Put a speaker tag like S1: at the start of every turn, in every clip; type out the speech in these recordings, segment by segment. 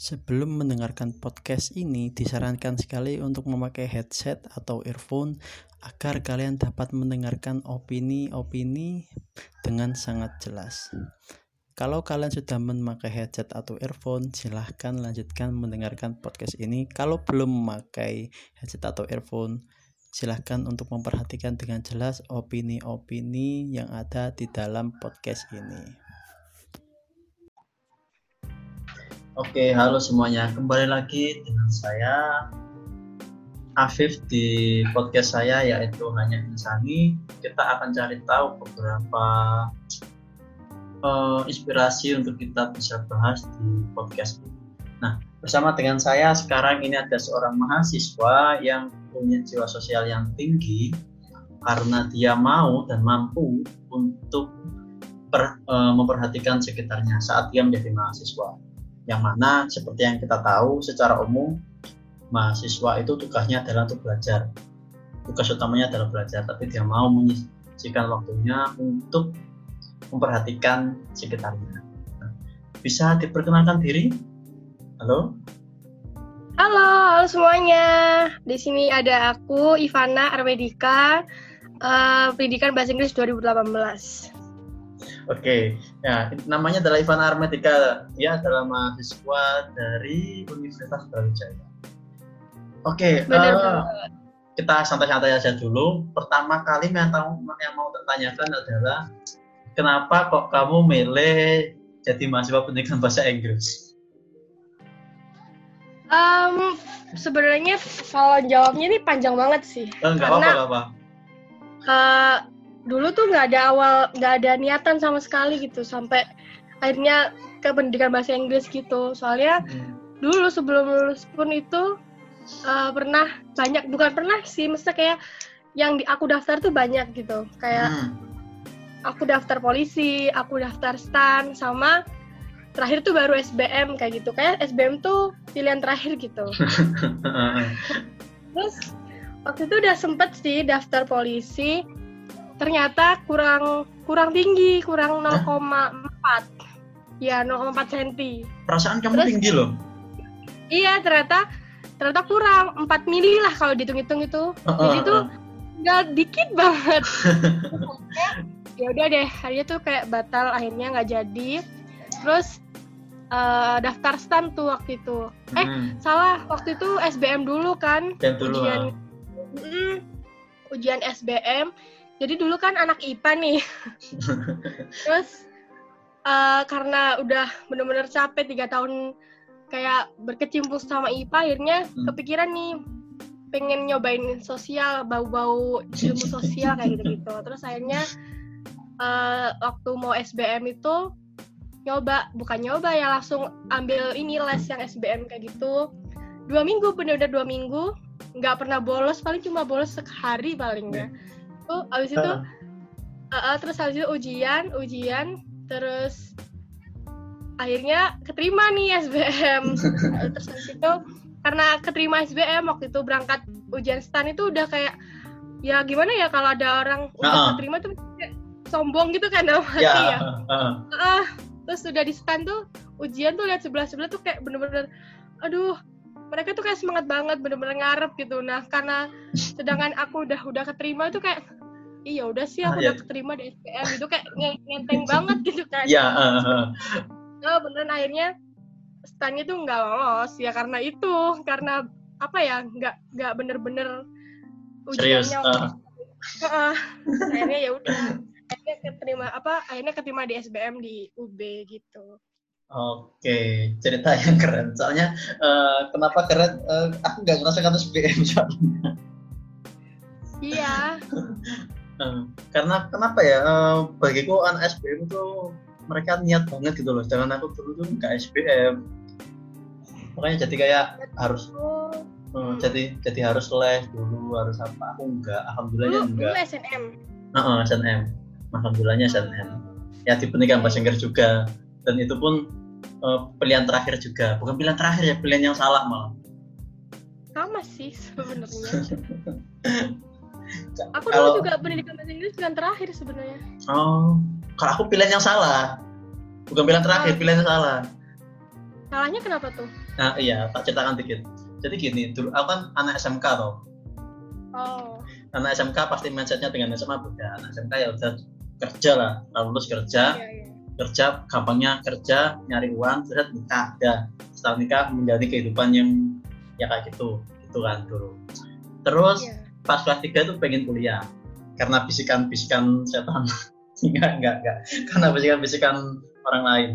S1: Sebelum mendengarkan podcast ini, disarankan sekali untuk memakai headset atau earphone agar kalian dapat mendengarkan opini-opini dengan sangat jelas. Kalau kalian sudah memakai headset atau earphone, silahkan lanjutkan mendengarkan podcast ini. Kalau belum memakai headset atau earphone, silahkan untuk memperhatikan dengan jelas opini-opini yang ada di dalam podcast ini.
S2: Oke, halo semuanya. Kembali lagi dengan saya Afif di podcast saya yaitu Hanya Insani. Kita akan cari tahu beberapa uh, inspirasi untuk kita bisa bahas di podcast ini. Nah, bersama dengan saya sekarang ini ada seorang mahasiswa yang punya jiwa sosial yang tinggi karena dia mau dan mampu untuk per, uh, memperhatikan sekitarnya saat dia menjadi mahasiswa yang mana seperti yang kita tahu secara umum mahasiswa itu tugasnya adalah untuk belajar. Tugas utamanya adalah belajar tapi dia mau menyisikan waktunya untuk memperhatikan sekitarnya. Bisa diperkenalkan diri? Halo?
S3: Halo halo semuanya. Di sini ada aku Ivana Armedika uh, pendidikan bahasa Inggris 2018
S2: Oke, ya namanya adalah Ivan Armedika. Dia adalah mahasiswa dari Universitas Brawijaya. Oke, uh, kita santai-santai aja dulu. Pertama kali yang, tahu, yang mau tertanyakan adalah kenapa kok kamu milih jadi mahasiswa pendidikan bahasa Inggris?
S3: Um, sebenarnya kalau jawabnya ini panjang banget sih.
S2: Enggak Karena, apa-apa.
S3: Uh, dulu tuh nggak ada awal nggak ada niatan sama sekali gitu sampai akhirnya ke pendidikan bahasa Inggris gitu soalnya hmm. dulu sebelum lulus pun itu uh, pernah banyak bukan pernah sih mesti kayak yang di aku daftar tuh banyak gitu kayak hmm. aku daftar polisi aku daftar stan sama terakhir tuh baru SBM kayak gitu kayak SBM tuh pilihan terakhir gitu terus waktu itu udah sempet sih daftar polisi ternyata kurang kurang tinggi, kurang 0,4. Ya, 0,4 cm.
S2: Perasaan kamu Terus, tinggi loh.
S3: Iya, ternyata ternyata kurang 4 mili lah kalau dihitung-hitung itu. Uh, uh, Jadi itu uh. nggak dikit banget. ya udah deh, akhirnya tuh kayak batal akhirnya nggak jadi. Terus uh, daftar stan tuh waktu itu. Eh, hmm. salah, waktu itu SBM dulu kan.
S2: dulu. Ujian,
S3: mm, ujian SBM jadi dulu kan anak IPA nih. Terus uh, karena udah bener-bener capek tiga tahun kayak berkecimpung sama IPA akhirnya hmm. kepikiran nih pengen nyobain sosial bau-bau ilmu sosial kayak gitu-gitu. Terus akhirnya uh, waktu mau SBM itu nyoba bukan nyoba ya langsung ambil ini les yang SBM kayak gitu. Dua minggu bener-bener dua minggu nggak pernah bolos paling cuma bolos sehari paling ya itu abis itu uh. Uh, terus habis itu ujian ujian terus akhirnya keterima nih SBM terus habis itu karena keterima SBM waktu itu berangkat ujian stan itu udah kayak ya gimana ya kalau ada orang udah uh keterima tuh kayak sombong gitu kan dalam hati yeah. ya uh. Uh, terus udah di stan tuh ujian tuh lihat sebelah sebelah tuh kayak bener-bener aduh mereka tuh kayak semangat banget bener-bener ngarep gitu nah karena sedangkan aku udah udah keterima itu kayak iya udah sih aku ah, udah ya. keterima di SPM itu kayak ngenteng banget gitu kan
S2: iya uh, uh.
S3: oh beneran akhirnya stannya tuh nggak lolos ya karena itu karena apa ya nggak nggak bener-bener
S2: ujiannya uh.
S3: uh, akhirnya ya udah akhirnya keterima apa akhirnya keterima di SBM di UB gitu
S2: Oke, cerita yang keren. Soalnya uh, kenapa keren? Uh, aku nggak ngerasa kata SBM soalnya.
S3: Iya.
S2: karena kenapa ya uh, bagiku anak SBM itu mereka niat banget gitu loh. Jangan aku dulu tuh nggak SBM makanya jadi kayak harus uh, jadi jadi harus les dulu harus apa. Aku enggak alhamdulillahnya
S3: dulu, enggak dulu SNM
S2: uh, uh, SNM alhamdulillahnya SNM ya di pendidikan bahasa Inggris juga. Dan itu pun uh, pilihan terakhir juga. Bukan pilihan terakhir ya pilihan yang salah malah.
S3: Sama sih sebenarnya Aku kalau, dulu juga pendidikan bahasa Inggris pilihan terakhir sebenarnya.
S2: Oh, kalau aku pilihan yang salah. Bukan pilihan terakhir, oh. pilihan yang salah.
S3: Salahnya kenapa tuh?
S2: Nah iya, tak ceritakan dikit. Jadi gini, dulu aku kan anak SMK toh.
S3: Oh.
S2: Anak SMK pasti mindsetnya dengan SMA beda. Anak SMK ya udah kerja lah, lulus kerja,
S3: Iya, iya.
S2: kerja gampangnya kerja nyari uang terus nikah dah setelah nikah menjadi kehidupan yang ya kayak gitu gitu kan dulu terus
S3: Iya.
S2: Pas kelas 3 itu pengen kuliah. Karena bisikan-bisikan setan. Enggak enggak enggak. Karena bisikan-bisikan orang lain.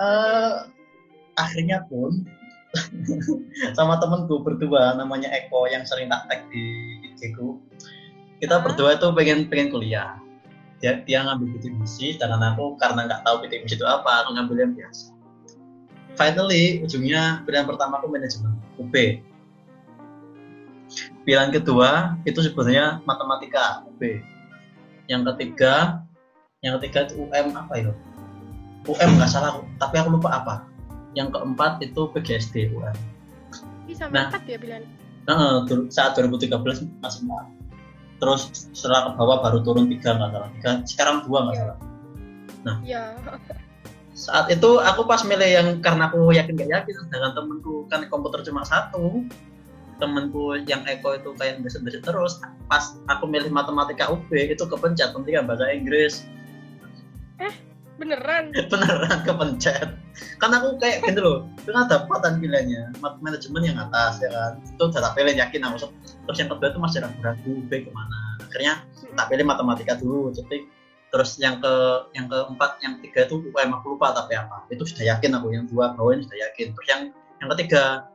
S2: Eh akhirnya pun sama temenku berdua namanya Eko yang sering tak tag di IG ku kita
S3: Ah.
S2: berdua itu pengen pengen kuliah. Dia dia ngambil PT misi sedangkan aku karena nggak tahu PT misi itu apa aku ngambil yang biasa. Finally ujungnya pilihan pertama aku manajemen UB pilihan kedua itu sebenarnya matematika UB yang ketiga yang ketiga itu UM apa ya UM nggak salah tapi aku lupa apa. Yang keempat itu PGSD UM
S3: Bisa
S2: Nah.
S3: empat ya pilihan.
S2: Nah, saat 2013 masih empat terus setelah ke bawah baru turun tiga nggak salah. Tiga sekarang dua nggak
S3: Iya.
S2: salah.
S3: Iya.
S2: saat itu aku pas milih yang karena aku yakin gak yakin sedangkan temenku kan komputer cuma satu temenku yang Eko itu kayak beset-beset terus pas aku milih matematika UB itu kepencet penting bahasa Inggris.
S3: Beneran.
S2: beneran kepencet. Kan aku kayak gitu loh itu kan dapatan pilihannya manajemen yang atas ya kan? Itu udah tak pilih yakin aku. Terus yang kedua itu masih ragu-ragu B ke mana. Akhirnya tak pilih matematika dulu cetik terus yang ke yang keempat yang tiga itu UM aku lupa tapi apa. Itu sudah yakin aku yang dua bawah ini sudah yakin. Terus yang yang ketiga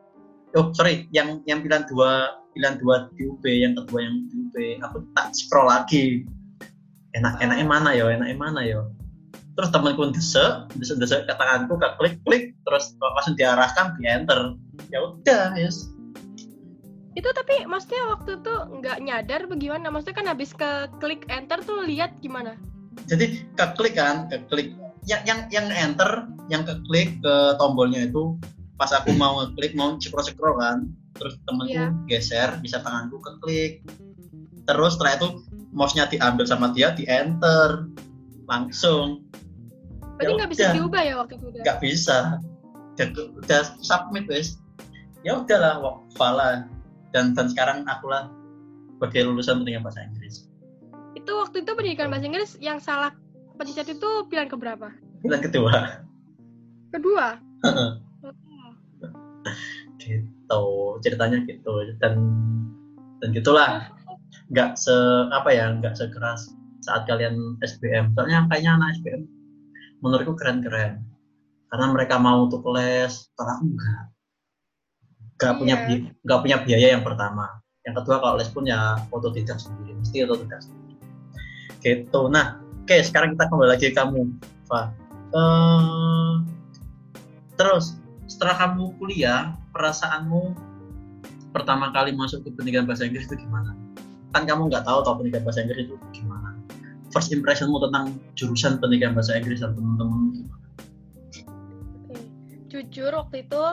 S2: oh sorry yang yang pilihan dua pilihan dua di UB yang kedua yang di UB aku tak scroll lagi. Enak enaknya mana yo enaknya mana yo terus temanku desek desek desek ke tanganku ke klik klik terus langsung diarahkan di enter. Ya udah yes.
S3: Itu tapi maksudnya waktu itu nggak nyadar bagaimana? Maksudnya kan habis ke klik enter tuh lihat gimana?
S2: jadi ke klik kan ke klik. Yang yang yang enter yang ke klik ke tombolnya itu pas aku mau ngeklik mau scroll scroll kan terus temenku
S3: Iya.
S2: geser bisa tanganku ke klik terus setelah itu mouse-nya diambil sama dia di enter langsung.
S3: Berarti
S2: Ya
S3: nggak bisa diubah ya waktu itu udah.
S2: nggak bisa. Udah, udah submit wes. Ya udahlah wafala dan dan sekarang akulah sebagai lulusan pendidikan bahasa Inggris.
S3: Itu waktu itu pendidikan bahasa Inggris yang salah pencet itu pilihan keberapa?
S2: bulan kedua.
S3: Kedua.
S2: Gitu ceritanya gitu. Dan dan gitulah. Nggak se apa ya nggak sekeras saat kalian SBM soalnya kayaknya anak SBM menurutku keren-keren. Karena mereka mau untuk les kalau aku enggak nggak punya
S3: Iya.
S2: bi- nggak punya biaya yang pertama. Yang kedua kalau les pun ya otodidak sendiri. Mesti otodidak sendiri. Gitu. Nah oke sekarang kita kembali lagi ke kamu Fa Eh, terus setelah kamu kuliah perasaanmu pertama kali masuk ke pendidikan bahasa Inggris itu gimana kan kamu nggak tahu tau pendidikan bahasa Inggris itu gimana first impressionmu tentang jurusan pendidikan bahasa Inggris dan teman-teman gimana.
S3: Jujur waktu itu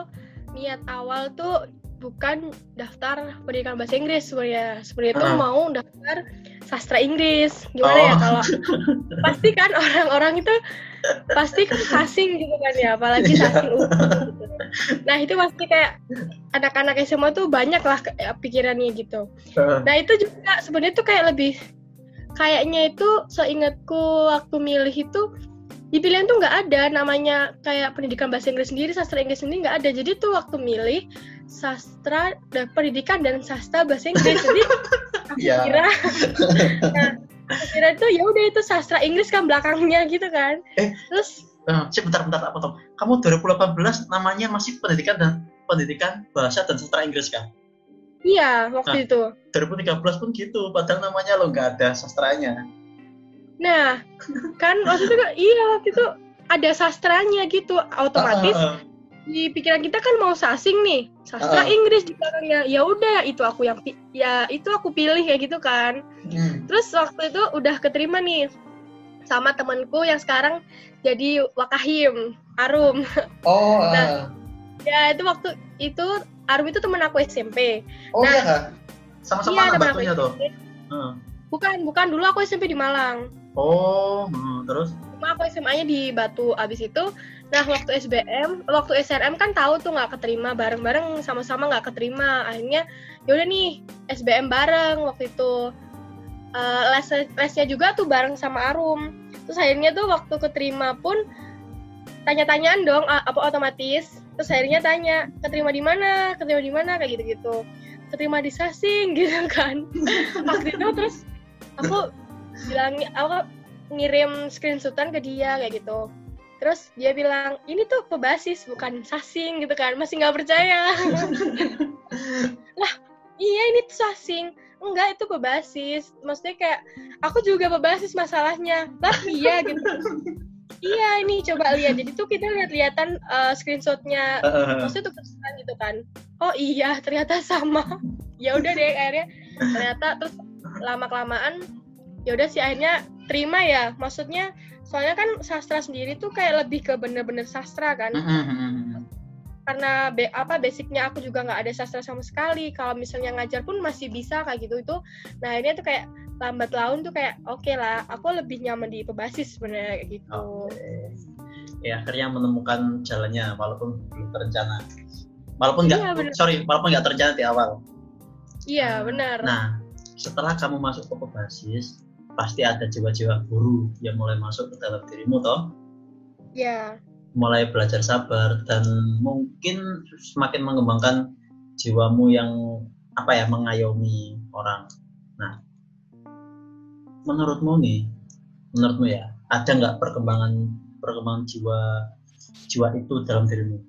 S3: niat awal tuh bukan daftar pendidikan bahasa Inggris sebenarnya. Sebenarnya tuh
S2: Ah.
S3: mau daftar sastra Inggris. Gimana ya
S2: Oh.
S3: kalau pasti kan orang-orang itu pasti kan asing gitu kan ya, apalagi
S2: Iya.
S3: Nah, itu pasti kayak anak-anak SMA tuh banyak lah kayak pikirannya gitu. Nah itu juga sebenarnya tuh kayak lebih kayaknya itu seingatku waktu milih itu di pilihan tuh nggak ada namanya kayak pendidikan bahasa Inggris sendiri sastra Inggris sendiri nggak ada jadi tuh waktu milih sastra dan pendidikan dan sastra bahasa Inggris jadi aku
S2: Iya.
S3: kira nah, aku kira itu ya udah itu sastra Inggris kan belakangnya gitu kan
S2: Eh.
S3: terus
S2: Eh, sih bentar apa tuh kamu 2018 namanya masih pendidikan dan pendidikan bahasa dan sastra Inggris kan
S3: iya waktu itu
S2: 2013 pun gitu padahal namanya lo nggak ada sastranya
S3: nah kan waktu itu iya waktu itu ada sastranya gitu otomatis
S2: ah.
S3: di pikiran kita kan mau sasing nih sastra
S2: Ah.
S3: Inggris di belakangnya ya udah itu aku yang ya itu aku pilih kayak gitu kan
S2: Hmm.
S3: terus waktu itu udah keterima nih sama temanku yang sekarang jadi wakahim Arum
S2: oh
S3: Nah.
S2: ah.
S3: ya itu waktu itu Arum itu teman aku SMP
S2: oh
S3: nah.
S2: iya kak sama-sama
S3: Iya,
S2: batunya tuh. Hmm.
S3: bukan bukan dulu aku SMP di Malang
S2: Oh, hmm, terus?
S3: Cuma aku SMA-nya di Batu. Abis itu, nah waktu SBM, waktu SRM kan tahu tuh nggak keterima bareng-bareng sama-sama nggak keterima. Akhirnya yaudah nih SBM bareng waktu itu. Uh, les lesnya juga tuh bareng sama Arum. Terus akhirnya tuh waktu keterima pun tanya-tanyaan dong apa otomatis. Terus akhirnya tanya keterima di mana, keterima di mana kayak gitu-gitu. Keterima di Sasing gitu kan. waktu itu terus aku bilang aku ngirim screenshotan ke dia kayak gitu terus dia bilang ini tuh pebasis bukan sasing gitu kan masih nggak percaya lah iya ini tuh sasing enggak itu pebasis maksudnya kayak aku juga pebasis masalahnya. Lah iya gitu. Iya ini coba lihat. Jadi tuh kita lihat-lihatan uh, screenshotnya. Maksudnya tuh kesan gitu kan. Oh iya ternyata sama. Ya udah deh akhirnya ternyata terus lama kelamaan ya udah sih akhirnya terima ya. Maksudnya soalnya kan sastra sendiri tuh kayak lebih ke bener-bener sastra kan karena be apa basicnya aku juga nggak ada sastra sama sekali. Kalau misalnya ngajar pun masih bisa kayak gitu itu. Nah ini tuh kayak lambat laun tuh kayak oke okay lah aku lebih nyaman di pebasis sebenarnya kayak gitu. Okay.
S2: ya akhirnya menemukan jalannya walaupun belum terencana. Walaupun nggak iya, sorry walaupun nggak terencana di awal.
S3: Iya benar.
S2: Nah setelah kamu masuk ke pebasis pasti ada jiwa-jiwa guru yang mulai masuk ke dalam dirimu toh?
S3: Ya
S2: mulai belajar sabar dan mungkin semakin mengembangkan jiwamu yang apa ya mengayomi orang. Nah menurutmu nih menurutmu ya ada nggak perkembangan perkembangan jiwa jiwa itu dalam dirimu?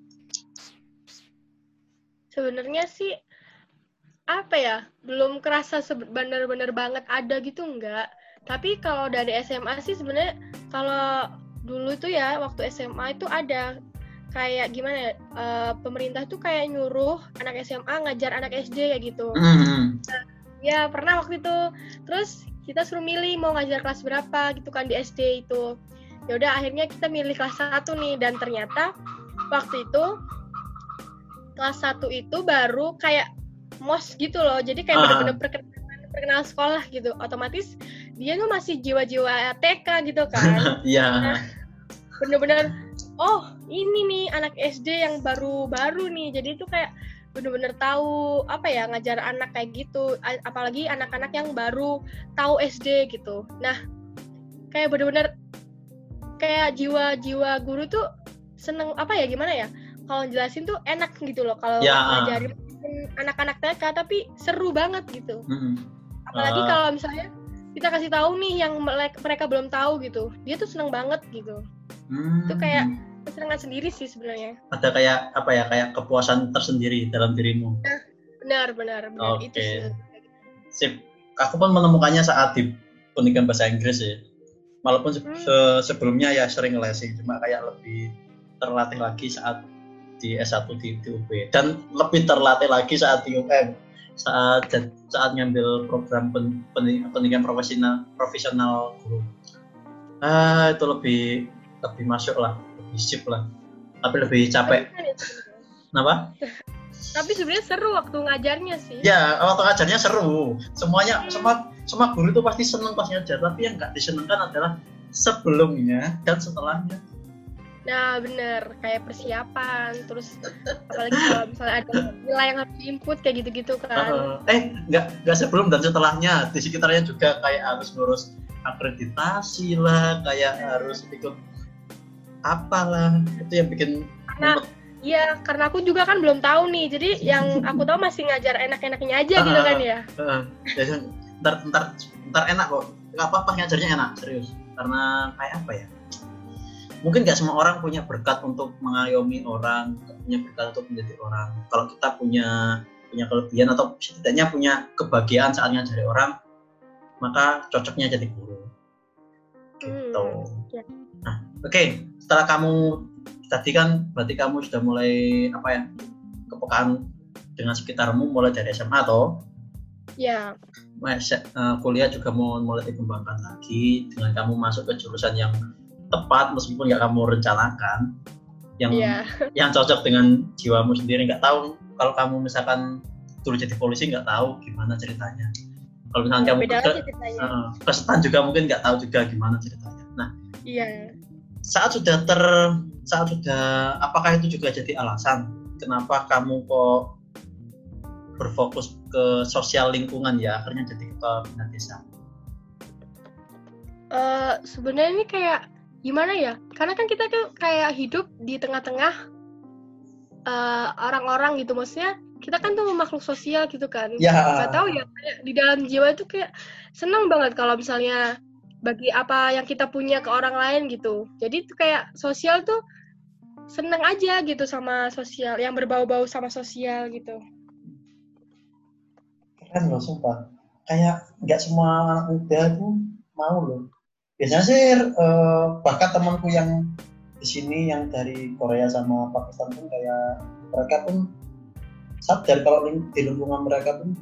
S3: Sebenarnya sih apa ya belum kerasa benar-benar banget ada gitu enggak tapi kalau dari SMA sih sebenarnya kalau dulu tuh ya waktu SMA itu ada kayak gimana ya uh, pemerintah tuh kayak nyuruh anak SMA ngajar anak SD ya gitu. Mm-hmm. Nah, ya pernah waktu itu. Terus kita suruh milih mau ngajar kelas berapa gitu kan di SD itu. Ya udah akhirnya kita milih kelas satu nih dan ternyata waktu itu kelas satu itu baru kayak mos gitu loh. Jadi kayak uh. bener-bener perkenalan sekolah gitu. Otomatis dia tuh masih jiwa-jiwa TK gitu kan.
S2: Iya. Nah,
S3: bener-bener oh ini nih anak SD yang baru-baru nih. Jadi itu kayak bener-bener tahu apa ya ngajar anak kayak gitu. Apalagi anak-anak yang baru tahu SD gitu. Nah kayak bener-bener kayak jiwa-jiwa guru tuh seneng apa ya gimana ya? Kalau jelasin tuh enak gitu loh kalau ya. ngajarin anak-anak TK tapi seru banget gitu. Mm -hmm. apalagi uh. kalau misalnya kita kasih tahu nih yang mereka belum tahu gitu. Dia tuh seneng banget gitu. Hmm. itu kayak kesenangan sendiri sih sebenarnya.
S2: Ada kayak apa ya kayak kepuasan tersendiri dalam dirimu.
S3: Nah, benar benar benar.
S2: Okay. itu sih. Sip. Aku pun menemukannya saat di pendidikan bahasa Inggris ya walaupun hmm. se sebelumnya ya sering lesi cuma kayak lebih terlatih lagi saat di S1 di, di UB dan lebih terlatih lagi saat di UM saat saat ngambil program pen, pendidikan profesional profesional guru. Ah itu lebih lebih masuk lah lebih sip lah. Tapi lebih capek. Kenapa?
S3: Tapi sebenarnya seru waktu ngajarnya sih.
S2: Ya waktu ngajarnya seru. Semuanya hmm. semua semua guru itu pasti seneng pas ngajar. Tapi yang nggak disenengkan adalah sebelumnya dan setelahnya
S3: Nah bener, kayak persiapan, terus apalagi kalau misalnya ada nilai yang harus diinput kayak gitu-gitu kan. Uh,
S2: eh nggak nggak sebelum dan setelahnya, di sekitarnya juga kayak harus ngurus akreditasi lah, kayak harus ikut apalah, itu yang bikin
S3: karena Iya, karena aku juga kan belum tahu nih, jadi yang aku tahu masih ngajar enak-enaknya aja uh, gitu kan ya. Uh,
S2: ya ntar, ntar, ntar enak kok, nggak apa-apa ngajarnya enak, serius. Karena kayak apa ya, mungkin nggak semua orang punya berkat untuk mengayomi orang punya berkat untuk menjadi orang. Kalau kita punya punya kelebihan atau setidaknya punya kebahagiaan saat ngajari orang maka cocoknya jadi guru. Gitu. Hmm, ya. nah oke. Okay. setelah kamu tadi kan berarti kamu sudah mulai apa ya kepekaan dengan sekitarmu mulai dari SMA atau?
S3: Ya.
S2: Uh, kuliah juga mau mulai dikembangkan lagi dengan kamu masuk ke jurusan yang tepat meskipun nggak kamu rencanakan yang yeah. yang cocok dengan jiwamu sendiri. Nggak tahu kalau kamu misalkan dulu jadi polisi nggak tahu gimana ceritanya. Kalau misalnya kamu
S3: beda
S2: ke, uh, ke juga mungkin nggak tahu juga gimana ceritanya. Nah
S3: iya.
S2: saat sudah ter saat sudah apakah itu juga jadi alasan kenapa kamu kok berfokus ke sosial lingkungan ya akhirnya jadi ketua bina desa?
S3: Eh, sebenarnya ini kayak gimana ya? Karena kan kita tuh kayak hidup di tengah-tengah eh, orang-orang gitu. Maksudnya kita kan tuh makhluk sosial gitu kan.
S2: Ya.
S3: Nggak tahu ya kayak di dalam jiwa itu kayak senang banget kalau misalnya bagi apa yang kita punya ke orang lain gitu. Jadi tuh kayak sosial tuh seneng aja gitu sama sosial yang berbau-bau sama sosial gitu.
S2: Keren loh sumpah. Kayak nggak semua anak muda tuh mau loh biasanya sih eh, bahkan temanku yang di sini yang dari Korea sama Pakistan pun kayak mereka pun sadar kalau di lingkungan mereka pun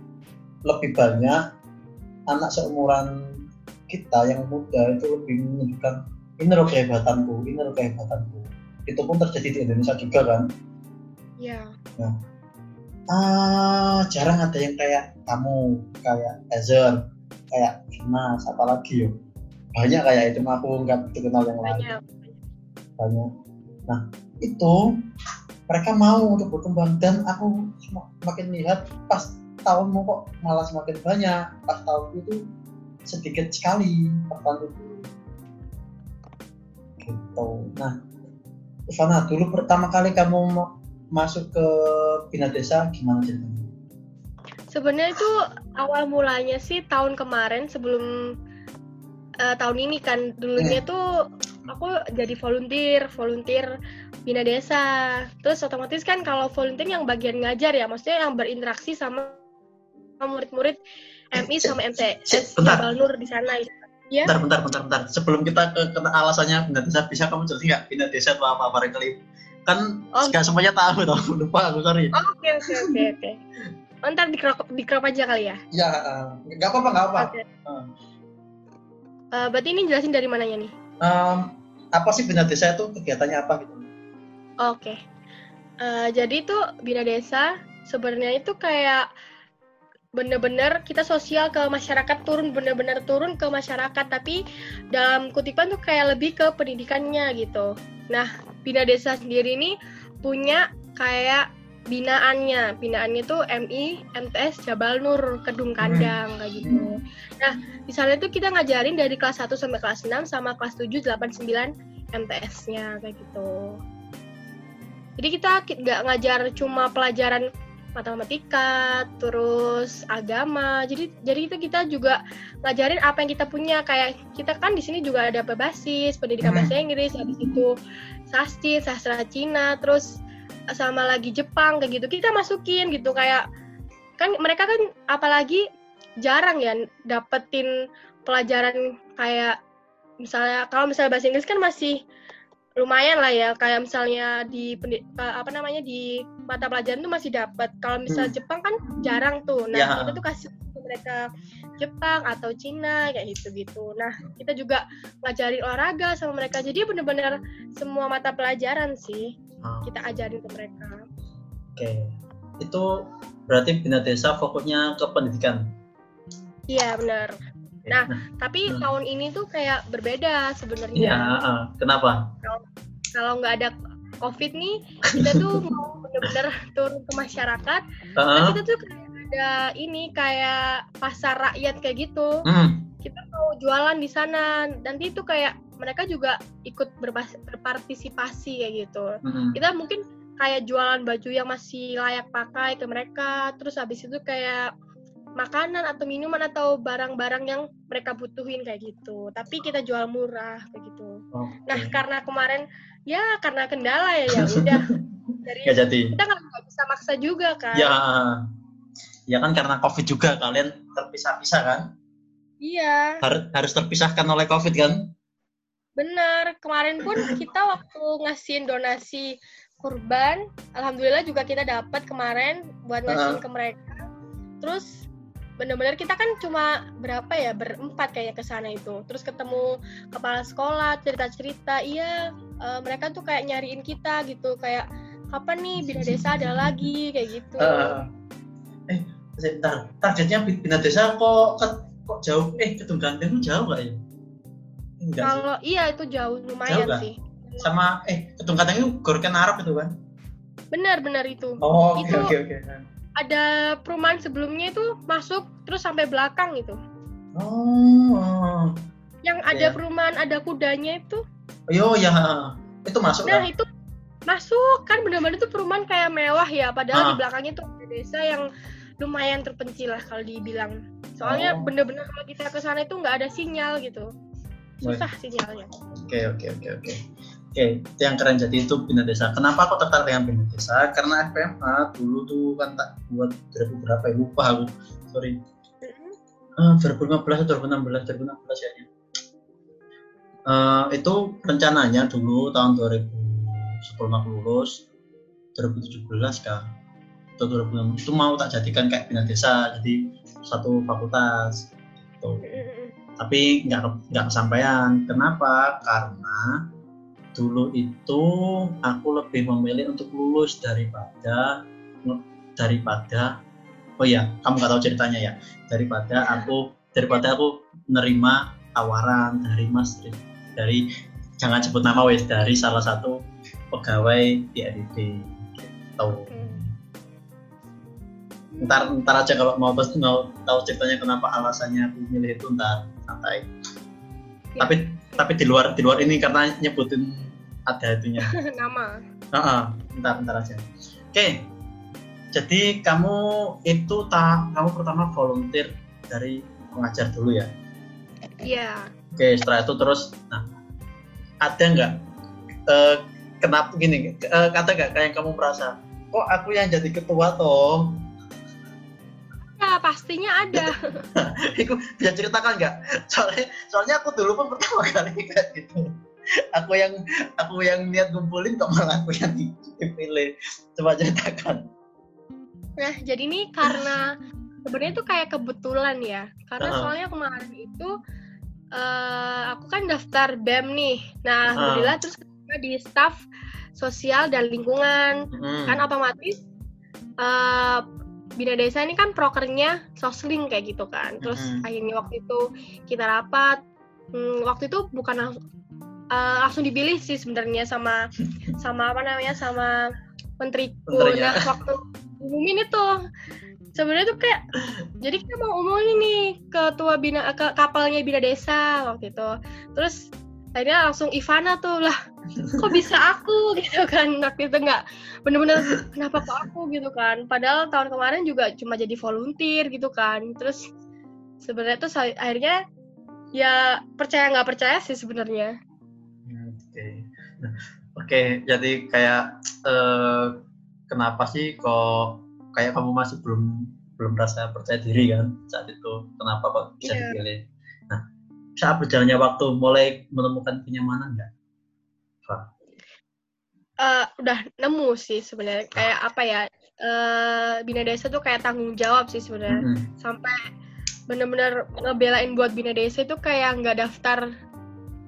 S2: lebih banyak anak seumuran kita yang muda itu lebih menunjukkan ini loh kehebatanku, ini loh kehebatanku. Itu pun terjadi di Indonesia juga kan.
S3: ya
S2: Ah, jarang ada yang kayak kamu, kayak Ezer, kayak Dimas, apalagi yo. Banyak kayak itu aku nggak begitu kenal yang lain.
S3: banyak
S2: Banyak. Nah, itu mereka mau untuk berkembang dan aku sem- semakin lihat pas tahunmu kok malah semakin banyak. Pas tahunku itu sedikit sekali tahun itu. Gitu. Nah, Ivana, dulu pertama kali kamu ma- masuk ke Bina Desa gimana ceritanya?
S3: Sebenarnya itu awal mulanya sih tahun kemarin sebelum eh, tahun ini kan dulunya tuh aku jadi volunteer, volunteer bina desa. Terus otomatis kan kalau volunteer yang bagian ngajar ya, maksudnya yang berinteraksi sama murid-murid MI sama MTS
S2: bentar.
S3: Jabal Nur di sana. Ya.
S2: Bentar, bentar, bentar, bentar. Sebelum kita ke, ke alasannya Bina Desa, bisa kamu jelasin nggak Bina Desa itu apa barangkali? Kan
S3: Oh.
S2: nggak semuanya tahu tau, lupa aku sorry.
S3: Oh, Oke oke oke oke. Oh, ntar di crop, di crop aja kali ya.
S2: Ya, eh, nggak apa-apa, nggak apa.
S3: Oke.
S2: Hmm.
S3: Eh, berarti ini jelasin dari mananya nih?
S2: Em, apa sih Bina Desa itu kegiatannya apa gitu?
S3: Oke. Eh, jadi itu Bina Desa sebenarnya itu kayak bener-bener kita sosial ke masyarakat turun bener-bener turun ke masyarakat tapi dalam kutipan tuh kayak lebih ke pendidikannya gitu. Nah, Bina Desa sendiri ini punya kayak binaannya. Binaannya tuh MI MTS Jabal Nur Kedung Kandang kayak gitu. Nah, di sana tuh kita ngajarin dari kelas 1 sampai kelas 6 sama kelas 7 8 9 MTS-nya kayak gitu. Jadi kita ki- nggak ngajar cuma pelajaran matematika, terus agama. Jadi jadi itu kita juga ngajarin apa yang kita punya. Kayak kita kan di sini juga ada basis, pendidikan
S2: Hmm.
S3: bahasa Inggris, habis itu sasti, sastra Cina, terus sama lagi Jepang kayak gitu. Kita masukin gitu kayak kan mereka kan apalagi jarang ya dapetin pelajaran kayak misalnya kalau misalnya bahasa Inggris kan masih lumayan lah ya kayak misalnya di apa namanya di mata pelajaran tuh masih dapat kalau misal
S2: Hmm.
S3: Jepang kan jarang tuh nah
S2: Ya.
S3: kita tuh kasih ke mereka Jepang atau Cina kayak gitu gitu nah kita juga ngajarin olahraga sama mereka. Jadi bener-bener semua mata pelajaran sih
S2: Oh,
S3: kita ajarin ke mereka.
S2: Oke, itu berarti Bina Desa fokusnya ke pendidikan.
S3: iya benar.
S2: Oke,
S3: Nah, tapi
S2: Hmm.
S3: tahun ini tuh kayak berbeda sebenarnya.
S2: Iya, kenapa?
S3: kalau nggak ada covid nih kita tuh mau bener-bener turun ke masyarakat.
S2: Eh,
S3: Nah, kita tuh ada ini kayak pasar rakyat kayak gitu.
S2: hmm,
S3: Kita mau jualan di sana. Nanti itu kayak mereka juga ikut berpartisipasi kayak gitu.
S2: hmm,
S3: Kita mungkin kayak jualan baju yang masih layak pakai ke mereka. Terus habis itu kayak makanan atau minuman atau barang-barang yang mereka butuhin kayak gitu. Tapi kita jual murah kayak gitu.
S2: oke.
S3: Nah, karena kemarin ya karena kendala ya ya udah dari
S2: Nggak jadi.
S3: kita nggak bisa maksa juga kan.
S2: Ya, ya kan karena COVID juga kalian terpisah-pisah kan?
S3: Iya,
S2: Harus harus terpisahkan oleh COVID kan?
S3: benar. Kemarin pun kita waktu ngasihin donasi kurban, alhamdulillah juga kita dapat kemarin buat ngasihin ke mereka. Terus benar-benar kita kan cuma berapa ya berempat kayak ke sana itu. Terus ketemu kepala sekolah, cerita-cerita, iya eh, mereka tuh kayak nyariin kita gitu, kayak kapan nih bina desa ada lagi kayak gitu.
S2: Eh, eh, sebentar targetnya bina desa kok kok jauh? Eh gedung ganteng jauh gak ya?
S3: Enggak kalau iya itu jauh lumayan jauh sih.
S2: Sama eh gedung ganteng itu gorken Arab itu kan
S3: benar benar itu.
S2: Oh oke oke oke.
S3: ada perumahan sebelumnya itu masuk terus sampai belakang itu.
S2: Oh
S3: yang ada ya. perumahan ada kudanya itu.
S2: Yo ya itu masuk
S3: nah kan? itu masuk. Kan benar-benar itu perumahan kayak mewah ya padahal ah. di belakangnya tuh ada desa yang lumayan terpencil lah kalau dibilang. Soalnya oh. bener-bener kalau kita ke sana itu nggak ada sinyal gitu. Susah Baik. sinyalnya.
S2: Oke oke oke oke. Oke itu yang keren jadi itu bina desa. Kenapa aku tertarik dengan bina desa? Karena FMA dulu tuh kan tak buat berapa berapa ya? Lupa aku. Sorry. Uh, 2015 atau 2016 2016 ya. Uh, itu rencananya dulu tahun 2000 sebelum aku lulus 2017 kan atau 2006 itu mau tak jadikan kayak bina desa jadi satu fakultas gitu. tapi nggak nggak kesampaian kenapa karena dulu itu aku lebih memilih untuk lulus daripada daripada oh ya kamu nggak tahu ceritanya ya daripada aku daripada aku menerima tawaran dari mas dari jangan sebut nama wes dari salah satu pegawai di ADB gitu. Hmm. Ntar ntar aja kalau mau mau tahu ceritanya kenapa alasannya aku milih itu ntar santai. Ya. Tapi tapi di luar di luar ini karena nyebutin ada itunya.
S3: Nama.
S2: Uh -uh, ntar ntar aja. Oke. Okay. Jadi kamu itu tak kamu pertama volunteer dari pengajar dulu ya?
S3: Iya.
S2: Oke, okay, setelah itu terus nah ada nggak uh, kenapa gini uh, kata gak kayak kamu merasa kok aku yang jadi ketua toh
S3: ya pastinya ada
S2: itu bisa ceritakan nggak soalnya soalnya aku dulu pun pertama kali kayak gitu aku yang aku yang niat ngumpulin kok malah aku yang dipilih coba ceritakan
S3: nah jadi ini karena sebenarnya itu kayak kebetulan ya karena uh -huh. soalnya kemarin itu uh, aku kan daftar BEM nih. Nah, alhamdulillah uh. terus di staff sosial dan lingkungan. Hmm. Kan otomatis uh, Bina Desa ini kan prokernya sosling kayak gitu kan. Terus hmm. akhirnya waktu itu kita rapat. Hmm, waktu itu bukan langsung uh, langsung dipilih sih sebenarnya sama sama apa namanya sama menteriku. Menterinya. Nah, waktu umumin itu sebenarnya tuh kayak jadi kita mau umumin nih ketua bina ke kapalnya bina desa waktu itu terus akhirnya langsung Ivana tuh lah kok bisa aku gitu kan? Waktu itu nggak bener-bener kenapa kok aku gitu kan? Padahal tahun kemarin juga cuma jadi volunteer gitu kan. Terus sebenarnya tuh akhirnya ya percaya nggak percaya sih sebenarnya.
S2: Oke. Okay. nah, oke okay, jadi kayak uh, kenapa sih kok kayak kamu masih belum belum merasa percaya diri kan saat itu? Kenapa kok bisa yeah. dipilih? Nah saat berjalannya waktu mulai menemukan kenyamanan nggak
S3: uh, udah nemu sih sebenarnya. Kayak apa ya uh, bina desa tuh kayak tanggung jawab sih sebenarnya. Mm -hmm. sampai bener-bener ngebelain buat bina desa itu kayak nggak daftar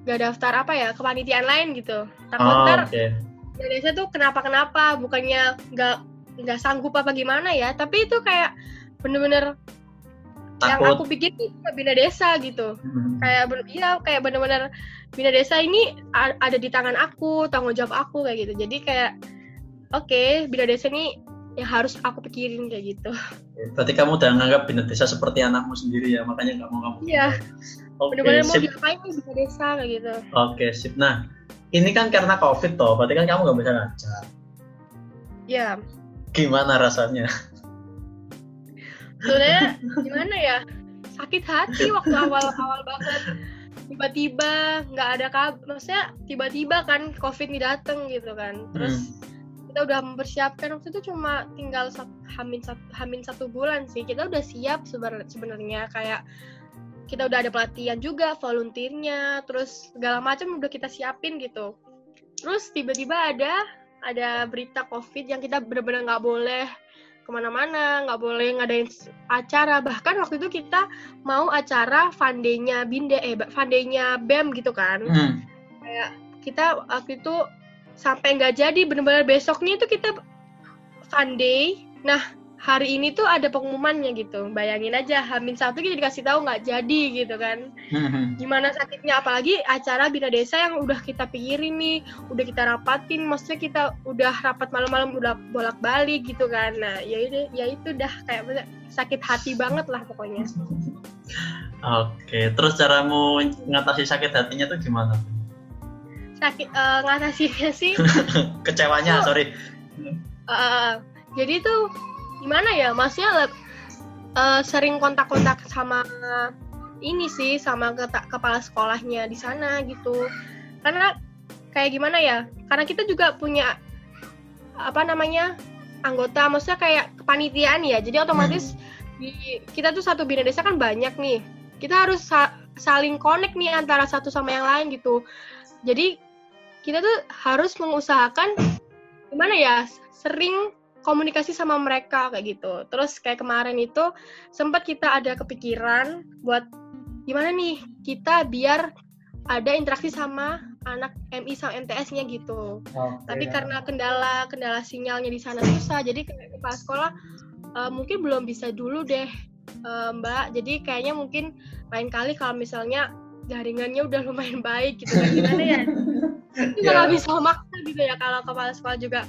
S3: nggak daftar apa ya kepanitiaan lain gitu. Takut oh, ntar okay. bina desa tuh kenapa kenapa bukannya nggak nggak sanggup apa gimana ya. Tapi itu kayak bener-bener yang aku pikir itu bina desa gitu. Hmm. kayak iya kayak bener-bener bina desa ini ada di tangan aku tanggung jawab aku kayak gitu. Jadi kayak oke okay, bina desa ini yang harus aku pikirin kayak gitu.
S2: Berarti kamu udah nganggap bina desa seperti anakmu sendiri ya makanya nggak mau kamu
S3: iya. Okay, bener-bener mau diapain bina desa kayak gitu.
S2: Oke okay, sip. Nah ini kan karena covid toh berarti kan kamu nggak bisa ngajar.
S3: Iya.
S2: Gimana rasanya
S3: sebenarnya gimana ya? Sakit hati waktu awal-awal banget. Tiba-tiba nggak ada kabar maksudnya tiba-tiba kan covid ini dateng gitu kan. Terus hmm. kita udah mempersiapkan waktu itu cuma tinggal hamin satu, hamin satu bulan sih. Kita udah siap sebenarnya. Kayak kita udah ada pelatihan juga volunteernya terus segala macam udah kita siapin gitu. Terus tiba-tiba ada ada berita covid yang kita benar-benar nggak boleh ke mana-mana nggak boleh ngadain acara. Bahkan waktu itu kita mau acara fandenya binde eh fandenya bem gitu kan. Hmm. kayak kita waktu itu sampai nggak jadi benar-benar besoknya itu kita fun nah hari ini tuh ada pengumumannya gitu. Bayangin aja, Hamin satu kita dikasih tahu nggak jadi gitu kan. Gimana sakitnya, apalagi acara Bina Desa yang udah kita pikirin nih, udah kita rapatin, maksudnya kita udah rapat malam-malam udah bolak-balik gitu kan. Nah, ya itu, ya itu udah kayak sakit hati banget lah pokoknya.
S2: Oke, terus caramu ngatasi sakit hatinya tuh gimana?
S3: Sakit uh, ngatasinya sih?
S2: Kecewanya, oh, sorry.
S3: Uh, jadi tuh gimana ya maksudnya uh, sering kontak-kontak sama ini sih sama ke kepala sekolahnya di sana gitu. Karena kayak gimana ya karena kita juga punya apa namanya anggota maksudnya kayak kepanitiaan ya. Jadi otomatis hmm. di kita tuh satu bina desa kan banyak nih. Kita harus sa saling connect nih antara satu sama yang lain gitu. Jadi kita tuh harus mengusahakan gimana ya sering komunikasi sama mereka kayak gitu. Terus kayak kemarin itu sempat kita ada kepikiran buat gimana nih kita biar ada interaksi sama anak MI sama MTS-nya gitu. Okay. Tapi karena kendala kendala sinyalnya di sana susah, jadi kayak kepala sekolah uh, mungkin belum bisa dulu deh uh, Mbak. Jadi kayaknya mungkin lain kali kalau misalnya jaringannya udah lumayan baik gitu kan gimana ya? Itu yeah. bisa maksa gitu ya kalau kepala sekolah juga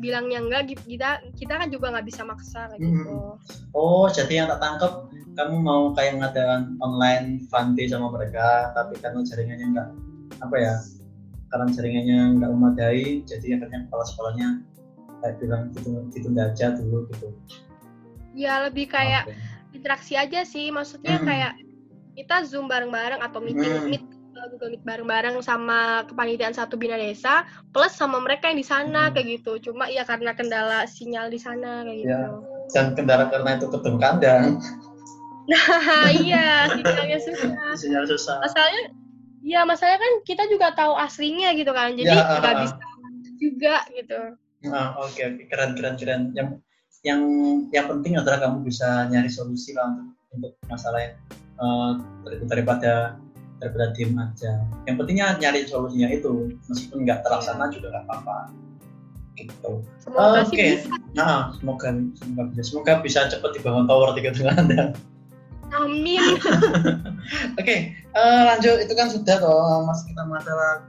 S3: bilangnya enggak kita kita kan juga nggak bisa maksa kayak gitu. Hmm.
S2: Oh, jadi yang tak tangkap kamu mau kayak ngadakan online day sama mereka, tapi karena jaringannya enggak apa ya? Karena jaringannya enggak memadai, jadi akhirnya kepala sekolahnya kayak bilang ditunda, ditunda aja dulu gitu.
S3: Ya lebih kayak okay. interaksi aja sih, maksudnya hmm. kayak kita zoom bareng-bareng atau meeting hmm. meet Google Meet bareng-bareng sama kepanitiaan satu bina desa plus sama mereka yang di sana hmm. kayak gitu. Cuma ya karena kendala sinyal di sana kayak ya. gitu.
S2: Dan kendala karena itu ketemu kandang.
S3: Nah, iya, sinyalnya susah.
S2: Sinyal susah.
S3: Masalahnya ya masalahnya kan kita juga tahu aslinya gitu kan. Jadi ya, nggak uh, bisa juga gitu.
S2: Nah, oke okay, oke okay. keren keren keren. Yang yang yang penting adalah kamu bisa nyari solusi lah untuk untuk masalah yang uh, daripada daripada diem aja. Yang pentingnya nyari solusinya itu. Meskipun nggak terlaksana juga nggak apa-apa. Gitu. Oke. okay. nah semoga semoga bisa. Semoga bisa cepat dibangun tower di tengah anda.
S3: Amin.
S2: Oke okay, uh, eh, lanjut. Itu kan sudah toh mas kita masalah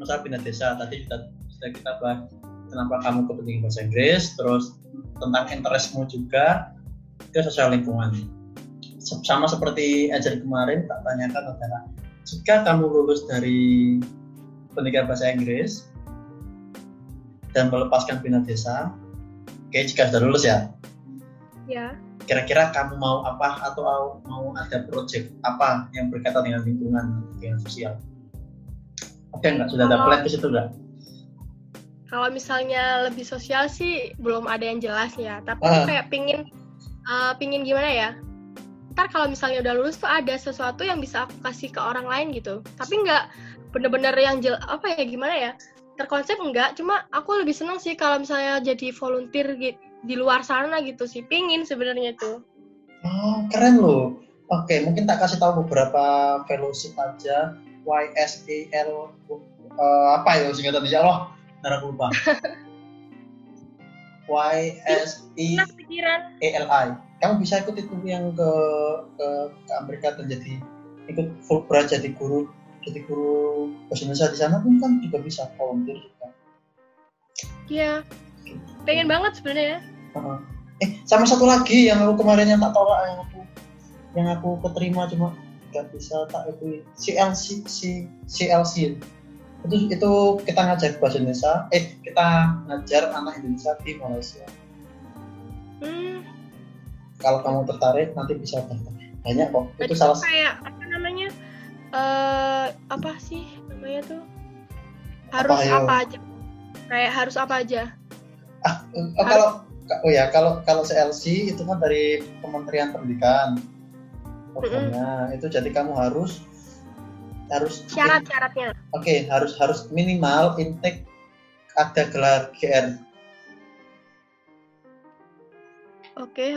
S2: masalah pindah desa. Tadi sudah sudah kita bahas kenapa kamu kepentingan bahasa Inggris terus tentang interestmu juga ke sosial lingkungan. Sama seperti ajar kemarin tak tanyakan adalah jika kamu lulus dari pendidikan bahasa Inggris dan melepaskan bina desa, oke jika sudah lulus ya,
S3: ya.
S2: Kira-kira kamu mau apa atau mau ada project apa yang berkaitan dengan lingkungan, dengan sosial? Oke nggak? Sudah ada plan ke situ nggak?
S3: Kalau misalnya lebih sosial sih belum ada yang jelas ya, tapi ah. kayak pingin uh, pingin gimana ya? Ntar kalau misalnya udah lulus tuh ada sesuatu yang bisa aku kasih ke orang lain gitu. Tapi nggak bener-bener yang jel apa ya gimana ya terkonsep enggak cuma aku lebih seneng sih kalau misalnya jadi volunteer gitu, di luar sana gitu sih pingin sebenarnya tuh.
S2: Oh keren loh. Oke mungkin tak kasih tahu beberapa fellowship aja. YSEL uh, apa ya singkatan ya Allah? Ntar aku lupa. YSELI kamu bisa ikut itu yang ke ke, ke Amerika dan jadi ikut Fulbright jadi guru jadi guru bahasa Indonesia di sana pun kan juga bisa volunteer juga.
S3: Iya, pengen banget sebenarnya.
S2: Uh, eh, sama satu lagi yang aku kemarin yang tak tolak yang aku yang aku keterima cuma nggak bisa tak itu CLC C, CLC itu itu kita ngajar bahasa Indonesia eh kita ngajar anak Indonesia di Malaysia.
S3: Hmm
S2: kalau kamu tertarik nanti bisa daftar banyak kok.
S3: Itu salah kayak apa namanya uh, apa sih namanya tuh? Harus apa, apa aja. Kayak harus apa aja.
S2: Ah oh, kalau oh ya kalau kalau CLC itu kan dari Kementerian Pendidikan. Pokoknya mm-hmm. itu jadi kamu harus harus
S3: syarat-syaratnya.
S2: Oke okay, harus harus minimal intake ada gelar GR
S3: oke okay,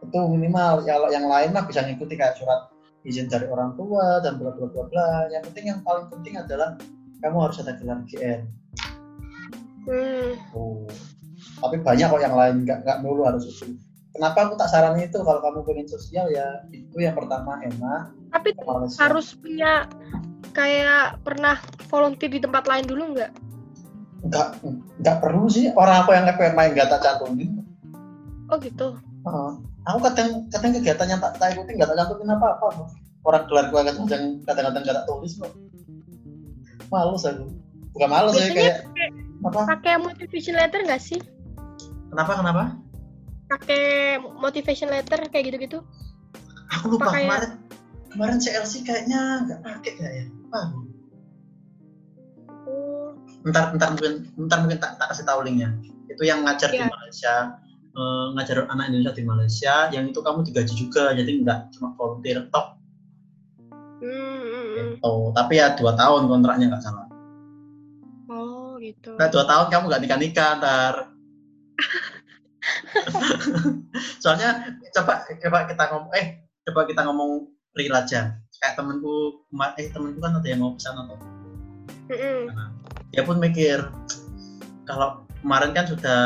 S2: itu minimal kalau yang lain mah bisa ngikuti kayak surat izin dari orang tua dan bla bla bla bla yang penting yang paling penting adalah kamu harus ada gelar GN
S3: hmm.
S2: oh. tapi banyak kok yang lain nggak nggak mulu harus itu kenapa aku tak saranin itu kalau kamu pengen sosial ya itu yang pertama enak
S3: Tapi
S2: Malaysia.
S3: harus punya kayak pernah volunteer di tempat lain dulu nggak?
S2: nggak nggak perlu sih orang aku yang pengen main gak tak cantumin
S3: Oh gitu.
S2: Heeh. aku kadang kadang kegiatan yang tak tak ikutin gak tak cantumin apa apa? Orang kelar gua kadang kadang-kadang gak tak tulis kok. Males aku. Bukan males ya
S3: Biasanya
S2: kayak
S3: pakai,
S2: apa?
S3: pakai motivation letter nggak sih?
S2: kenapa kenapa?
S3: Pakai motivation letter kayak gitu-gitu?
S2: aku lupa
S3: Apa kayak-
S2: kemarin kemarin CLC kayaknya nggak pakai kayaknya.
S3: Oh,
S2: ntar ntar mungkin ntar mungkin tak, tak kasih tahu linknya. Itu yang ngajar di
S3: Iya.
S2: Malaysia eh, ngajar anak Indonesia di Malaysia yang itu kamu digaji juga jadi nggak cuma volunteer top
S3: hmm, hmm, hmm.
S2: gitu tapi ya dua tahun kontraknya nggak salah
S3: oh gitu.
S2: nah dua tahun kamu nggak nikah nikah ntar soalnya coba coba kita ngomong eh coba kita ngomong real aja kayak temenku eh temenku kan ada yang mau pesan atau
S3: Mm-mm.
S2: dia pun mikir kalau kemarin kan sudah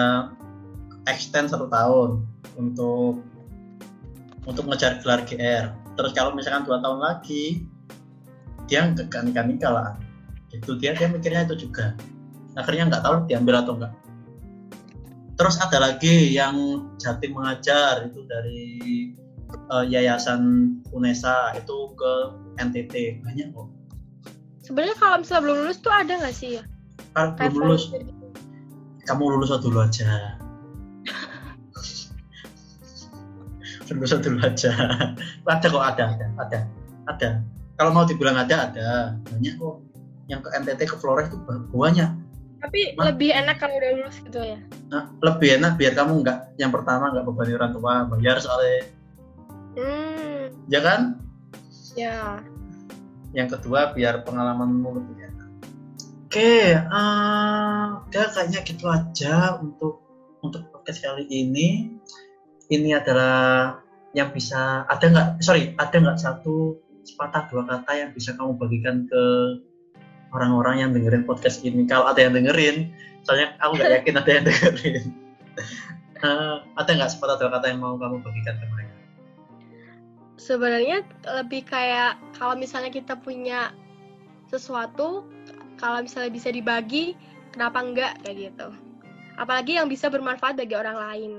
S2: extend satu tahun untuk untuk ngejar gelar GR terus kalau misalkan dua tahun lagi dia nggak nikah nikah lah. Itu dia dia mikirnya itu juga. Akhirnya nggak tahu diambil atau enggak terus ada lagi yang Jatim mengajar itu dari eh, yayasan UNESA itu ke NTT banyak kok.
S3: Sebenarnya kalau misalnya belum lulus tuh ada nggak sih ya?
S2: kalau belum lulus kamu lulus dulu aja lulus dulu aja. Ada kok ada ada ada ada. Kalau mau dibilang ada ada. Banyak kok. Yang ke NTT ke Flores itu banyak.
S3: Tapi
S2: Ma-
S3: lebih enak kalau udah lulus gitu ya.
S2: nah, lebih enak biar kamu nggak yang pertama nggak bebani orang tua bayar soalnya.
S3: Hmm,
S2: ya kan?
S3: Ya.
S2: yang kedua biar pengalamanmu lebih enak. Oke eh, udah kayaknya gitu aja untuk untuk podcast kali ini ini adalah yang bisa ada nggak sorry ada nggak satu sepatah dua kata yang bisa kamu bagikan ke orang-orang yang dengerin podcast ini kalau ada yang dengerin soalnya aku nggak yakin ada yang dengerin Eh, ada nggak sepatah dua kata yang mau kamu bagikan ke mereka
S3: Sebenarnya lebih kayak kalau misalnya kita punya sesuatu, kalau misalnya bisa dibagi, kenapa enggak kayak gitu. Apalagi yang bisa bermanfaat bagi orang lain.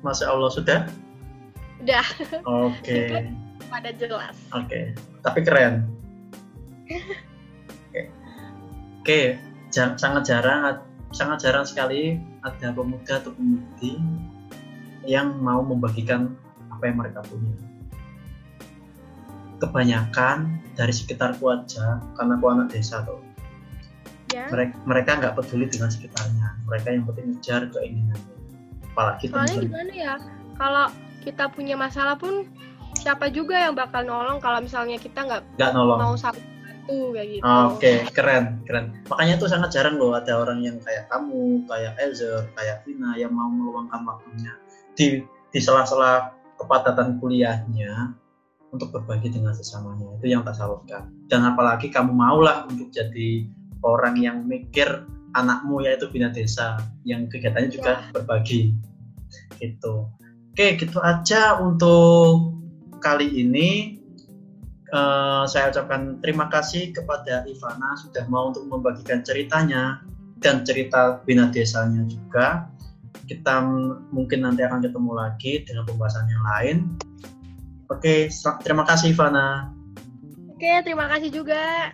S2: Masya Allah sudah
S3: Udah
S2: oke
S3: pada jelas.
S2: Oke, tapi keren. Oke, Oke, jar- sangat jarang, sangat jarang sekali ada pemuda atau pemudi yang mau membagikan apa yang mereka punya. Kebanyakan dari sekitarku aja, karena aku anak desa tuh,
S3: Ya.
S2: mereka mereka nggak peduli dengan sekitarnya. Mereka yang penting ngejar keinginannya. Apalagi
S3: Soalnya
S2: teman-teman.
S3: gimana ya? Kalau kita punya masalah pun siapa juga yang bakal nolong kalau misalnya kita nggak
S2: nggak nolong.
S3: mau kayak gitu.
S2: Oke, keren, keren. Makanya itu sangat jarang loh ada orang yang kayak kamu, kayak Elzer, kayak Vina yang mau meluangkan waktunya di di sela-sela kepadatan kuliahnya untuk berbagi dengan sesamanya. Itu yang tak salutkan. Dan apalagi kamu maulah untuk jadi orang yang mikir anakmu yaitu bina desa yang kegiatannya juga berbagi. Gitu. Oke, gitu aja untuk kali ini. Eh, saya ucapkan terima kasih kepada Ivana sudah mau untuk membagikan ceritanya dan cerita bina desanya juga. Kita mungkin nanti akan ketemu lagi dengan pembahasan yang lain. Oke, terima kasih Ivana.
S3: Oke, terima kasih juga.